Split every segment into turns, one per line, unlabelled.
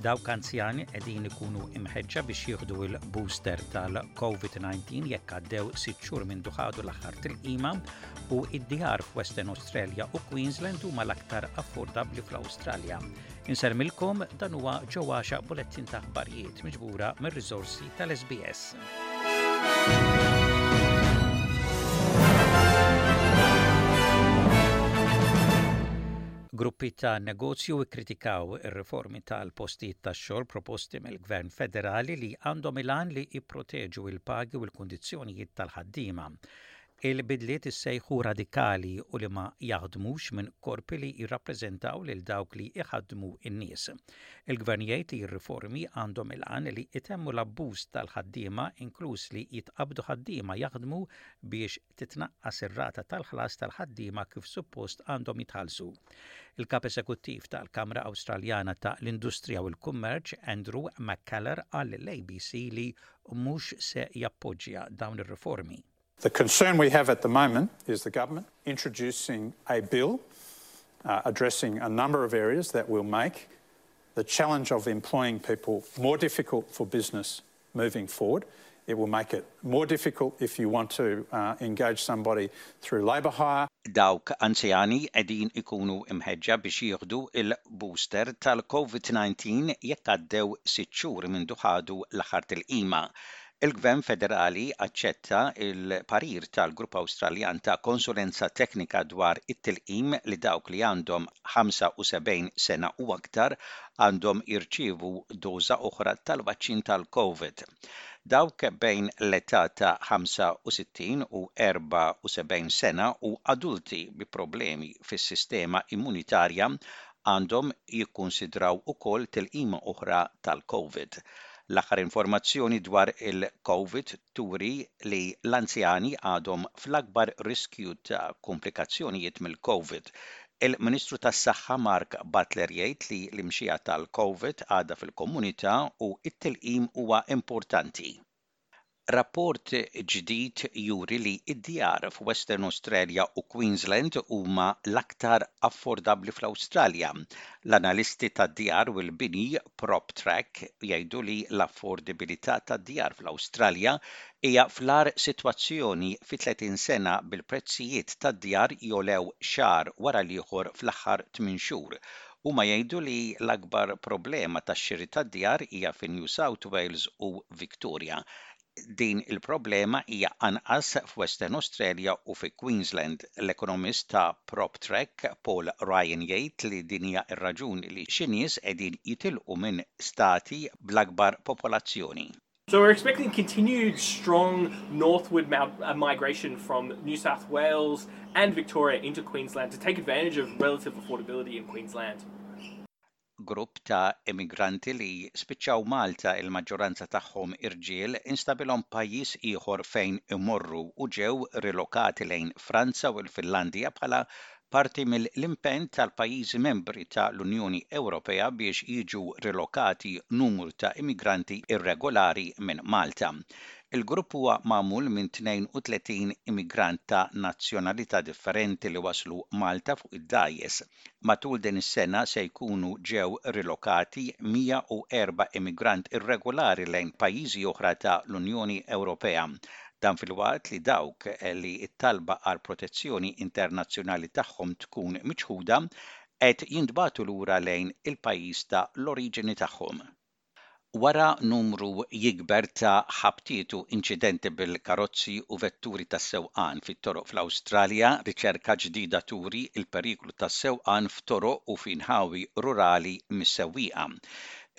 Dawk anzjani qegħdin ikunu imħeġġa biex jieħdu il-booster tal-COVID-19 jekk għaddew sitt xhur minn duħadu l-aħħar tilqima u id-djar f'Western Australia u Queensland huma l-aktar affordabbli fl-Awstralja. Insermilkom dan huwa ġewwa xaq bulettin ta' aħbarijiet miġbura mir-riżorsi tal-SBS. Gruppi ta' negozju kkritikaw ir-riformi tal-postijiet tax-xogħol proposti mill-Gvern Federali li għandhom il-għan li jipproteġu l-pagi u l-kundizzjonijiet tal-ħaddiema. Il-bidliet issejħu radikali u li ma jaħdmux minn korpi li jirrappreżentaw lil dawk li jħaddmu n-nies. Il-Gvern jgħid li r-riformi għandhom il-għan li jtemmu l-abbuż tal-ħaddiema inkluż li jitqabbdu ħaddiema jaħdmu biex titnaqqas ir-rata tal-ħlas tal-ħaddiema kif suppost għandhom jitħallsu. Il-Kap Eżekuttiv tal-Kamra Awstraljana ta' l-Industrija u l-Kummerċ, Andrew McKellar qal lill-ABC li mhux se jappoġġja dawn ir-riformi.
The concern we have at the moment is the government introducing a bill addressing a number of areas that will make the challenge of employing people more difficult for business moving forward. It will make it more difficult if you want to engage somebody through labour hire.
Dawk anzjani qegħdin ikunu mħeġġa biex jieħdu l-booster tal-Covid-19 jekk għaddew sitt xhur mindu ħadu l-aħħar tilqima. Il-Gvern Federali aċċetta l-parir tal-Grupp Awstraljan ta' Konsulenza Teknika dwar it-Tilqim li dawk li għandhom 75 sena u aktar għandhom jirċievu doża oħra tal-vaċċin tal-Covid. Dawk bejn l-età ta' 65 u 74 sena u adulti bi problemi fis-sistema immunitarja għandhom jikkunsidraw ukoll tilqima oħra tal-Covid. L-aħħar informazzjoni dwar il-Covid turi li l-anzjani għadhom fl-akbar riskju ta' kumplikazzjonijiet mill-Covid. Il-Ministru tas-Saħħa Mark Butler jgħid li l-imxija tal-Covid għadha fil-komunità u t-tilqim huwa importanti. Rapport ġdid juri li d-djar f'Western Australia u Queensland huma l-aktar affordabbli fl-Awstralja. L-analisti tad-djar u l-bini PropTrack jgħidu li l-affordibilità tad-djar fl-Awstralja hija fl-agħar sitwazzjoni fi 30 sena bil-prezzijiet tad-djar jogħlew xahar wara l-ieħor fl-aħħar tmien xhur. Huma jgħidu li l-akbar problema tax-xiri tad-djar hija fi New South Wales u Victoria. din il-problema hija anqas f'Western Australia u fi Queensland. L-ekonomist ta' PropTrack, Paul Ryan jgħid li din hija r-raġuni li xi nies qegħdin jitilqu minn stati bl-akbar popolazzjoni.
So we're expecting continued strong northward migration from New South Wales and Victoria into Queensland to take advantage of relative affordability in Queensland.
grupp ta' immigranti li spiċċaw Malta, il-maġġoranza tagħhom irġiel, instabilhom pajjiż ieħor fejn imorru u ġew rilokati lejn Franza u l-Finlandja bħala parti mill-impenn tal-pajjiżi membri ta' l-Unjoni Ewropea biex jiġu rilokati numru ta' immigranti irregolari minn Malta. Il-grupp huwa magħmul minn 32 immigrant ta' nazzjonalità differenti li waslu Malta fuq id-dgħajjes. Matul din is-sena se jkunu ġew rilokati 104 immigrant irregolari lejn pajjiżi oħra ta' l-Unjoni Ewropea. Dan filwaqt li dawk li t-talba għal protezzjoni internazzjonali tagħhom tkun miċħuda qed jintbagħtu lura lejn il-pajjiż ta' l-oriġini tagħhom. Wara numru jikber ta' ħabtiet u inċidenti bil-karozzi u vetturi tas-sewqan fit-toroq fl-Awstralja, riċerka ġdida turi l-periklu tas-sewqan f'toroq u f'inħawi rurali mis-sewwieqa.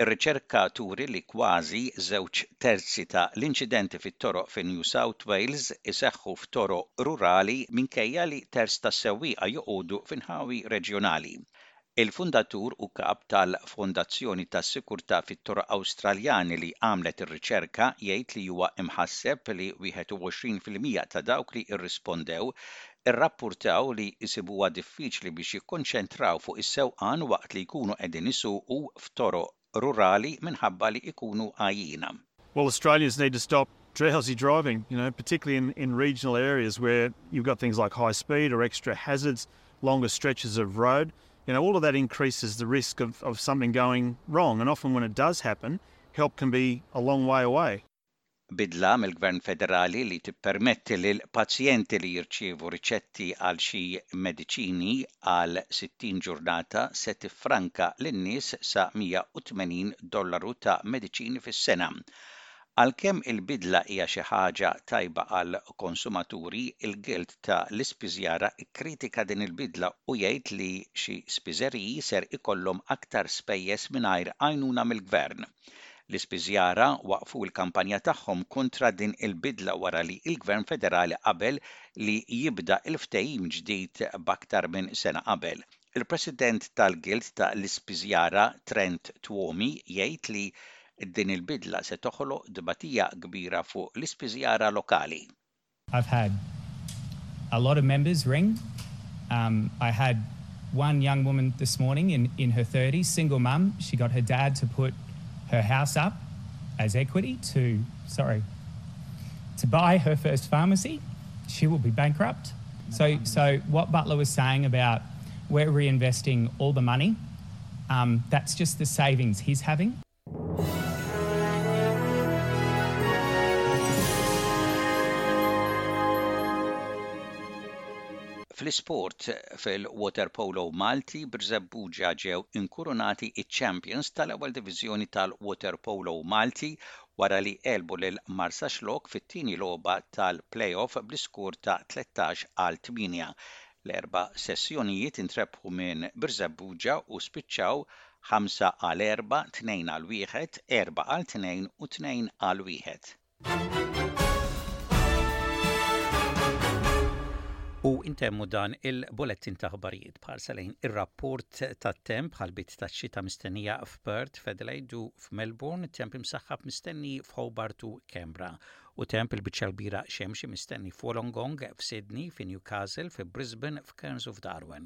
Ir-riċerka turi li kważi żewġ terzi ta' l-inċidenti fit-toroq fi New South Wales iseħħu f'toroq rurali minkejja li terz tas-sewwieqa joqogħdu f'inħawi reġjonali. Il-fundatur u kap tal-Fondazzjoni tas-Sikurtà fit-Toroq Awstraljani li għamlet ir-riċerka jgħid li huwa imħasseb li 21 fil-mija ta' dawk li rrispondew irrappurtaw li jsibuha diffiċli biex jikkonċentraw fuq is-sewqan waqt li jkunu qegħdin isuqu f'toroq rurali minħabba li jkunu għajjina.
Well, Australians need to stop drowsy driving, you know, particularly in, in regional areas where you've got things like high speed or extra hazards, longer stretches of road. you know, all of that increases the risk of, of something going wrong. And often when it does happen, help can be a long way away.
bidla mill-Gvern Federali li tippermetti lil pazjenti li jirċievu riċetti għal xi mediċini għal 60 ġurnata se tiffranka lin-nies sa 180 dollaru ta' mediċini fis-sena. Għalkemm il-bidla hija xi ħaġa tajba għall-konsumaturi, il-Gild ta' l-Ispiżjara kkritika din il-bidla u jgħid li xi spiżeriji ser ikollhom aktar spejjeż mingħajr għajnuna mill-Gvern. L-ispiżjara waqqfu l-kampanja tagħhom kontra din il-bidla wara li l-Gvern Federali qabel li jibda l-ftehim ġdid b'aktar minn sena qabel. Il-President tal-Gild ta' l-Ispiżjara Trent Twomey jgħid li din il-bidla se toħloq tbatija kbira fuq l-ispiżjara lokali.
I've had a lot of members ring. Um, I had one young woman this morning in, in her 30s, single mum. She got her dad to put her house up as equity to, sorry, to buy her first pharmacy. She will be bankrupt. So, so what Butler was saying about we're reinvesting all the money, um, that's just the savings he's having.
Fl-isport, fil-waterpolo Malti, Birżebbuġa ġew inkurunati ċ-champions tal-ewwel diviżjoni tal-waterpolo Malti wara li għelbu lil Marsaxlokk fit-tieni logħba tal-play-off bl-iskur ta' 13 għal 8. L-erba' sessjonijiet intrebħu minn Birżebbuġa u spiċċaw Ħamsa għal erba', tnejn għal wieħed, erba' għal tnejn u tnejn għal wieħed. U intemmu dan il-bolettin ta' ħbarijiet bħal salejn ir-rapport tat-temp bħal bit ta' xita mistennija f'Perth, f'Adelaide u f'Melbourne, temp imsaħħab mistenni f'Hobart u Canberra u temp il-biċċa l-bira xemxi mistenni f'Wolongong, f'Sydney, f'Newcastle, f'Brisbane, f'Cairns u f'Darwin.